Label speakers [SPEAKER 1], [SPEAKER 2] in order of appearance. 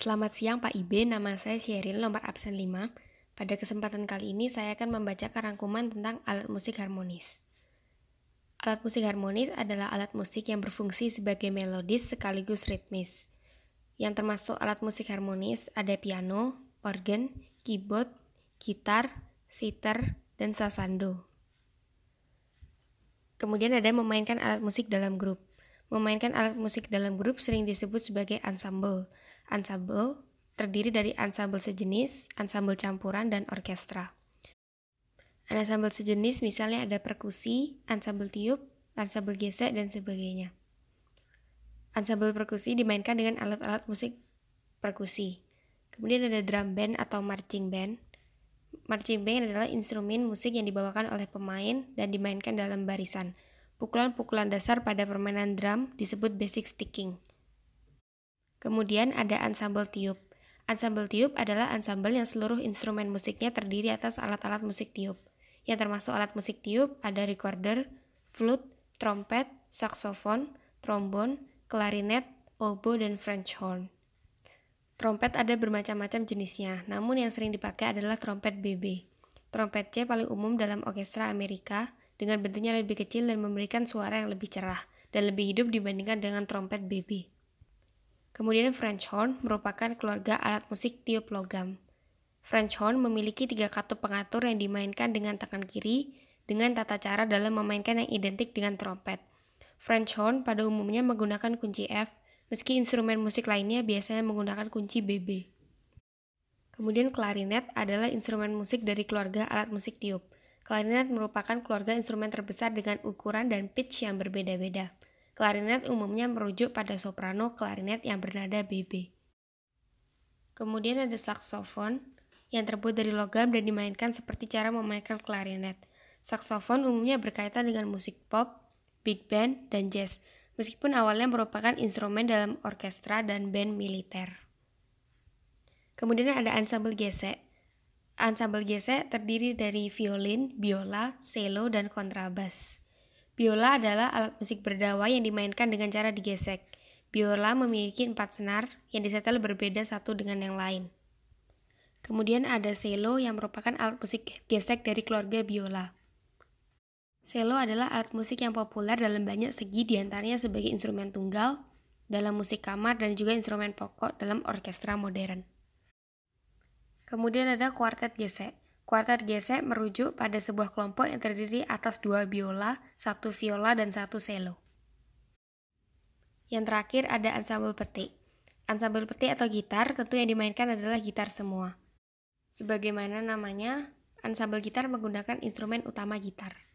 [SPEAKER 1] Selamat siang Pak Ibe, nama saya Sheryl, nomor absen 5. Pada kesempatan kali ini saya akan membacakan rangkuman tentang alat musik harmonis. Alat musik harmonis adalah alat musik yang berfungsi sebagai melodis sekaligus ritmis. Yang termasuk alat musik harmonis ada piano, organ, keyboard, gitar, sitar, dan sasando. Kemudian ada memainkan alat musik dalam grup. Memainkan alat musik dalam grup sering disebut sebagai ensemble. Ensemble terdiri dari ensemble sejenis, ensemble campuran, dan orkestra. Ensemble sejenis misalnya ada perkusi, ensemble tiup, ensemble gesek, dan sebagainya. Ensemble perkusi dimainkan dengan alat-alat musik perkusi. Kemudian ada drum band atau marching band. Marching band adalah instrumen musik yang dibawakan oleh pemain dan dimainkan dalam barisan. Pukulan-pukulan dasar pada permainan drum disebut basic sticking. Kemudian ada ensemble tiup. Ensemble tiup adalah ensemble yang seluruh instrumen musiknya terdiri atas alat-alat musik tiup. Yang termasuk alat musik tiup ada recorder, flute, trompet, saksofon, trombon, klarinet, oboe, dan French horn. Trompet ada bermacam-macam jenisnya, namun yang sering dipakai adalah trompet BB. Trompet C paling umum dalam orkestra Amerika, dengan bentuknya lebih kecil dan memberikan suara yang lebih cerah dan lebih hidup dibandingkan dengan trompet BB. Kemudian French horn merupakan keluarga alat musik tiup logam. French horn memiliki tiga katup pengatur yang dimainkan dengan tangan kiri dengan tata cara dalam memainkan yang identik dengan trompet. French horn pada umumnya menggunakan kunci F, meski instrumen musik lainnya biasanya menggunakan kunci BB. Kemudian klarinet adalah instrumen musik dari keluarga alat musik tiup. Klarinet merupakan keluarga instrumen terbesar dengan ukuran dan pitch yang berbeda-beda. Klarinet umumnya merujuk pada soprano klarinet yang bernada BB. Kemudian ada saksofon yang terbuat dari logam dan dimainkan seperti cara memainkan klarinet. Saksofon umumnya berkaitan dengan musik pop, big band, dan jazz, meskipun awalnya merupakan instrumen dalam orkestra dan band militer. Kemudian ada ensemble gesek. Ensemble gesek terdiri dari violin, biola, cello, dan kontrabas. Biola adalah alat musik berdawai yang dimainkan dengan cara digesek. Biola memiliki empat senar yang disetel berbeda satu dengan yang lain. Kemudian ada cello yang merupakan alat musik gesek dari keluarga biola. Cello adalah alat musik yang populer dalam banyak segi di antaranya sebagai instrumen tunggal, dalam musik kamar, dan juga instrumen pokok dalam orkestra modern. Kemudian ada kuartet gesek. Kuartet gesek merujuk pada sebuah kelompok yang terdiri atas dua biola, satu viola, dan satu cello. Yang terakhir ada ensemble petik. Ensemble petik atau gitar tentu yang dimainkan adalah gitar semua. Sebagaimana namanya, ensemble gitar menggunakan instrumen utama gitar.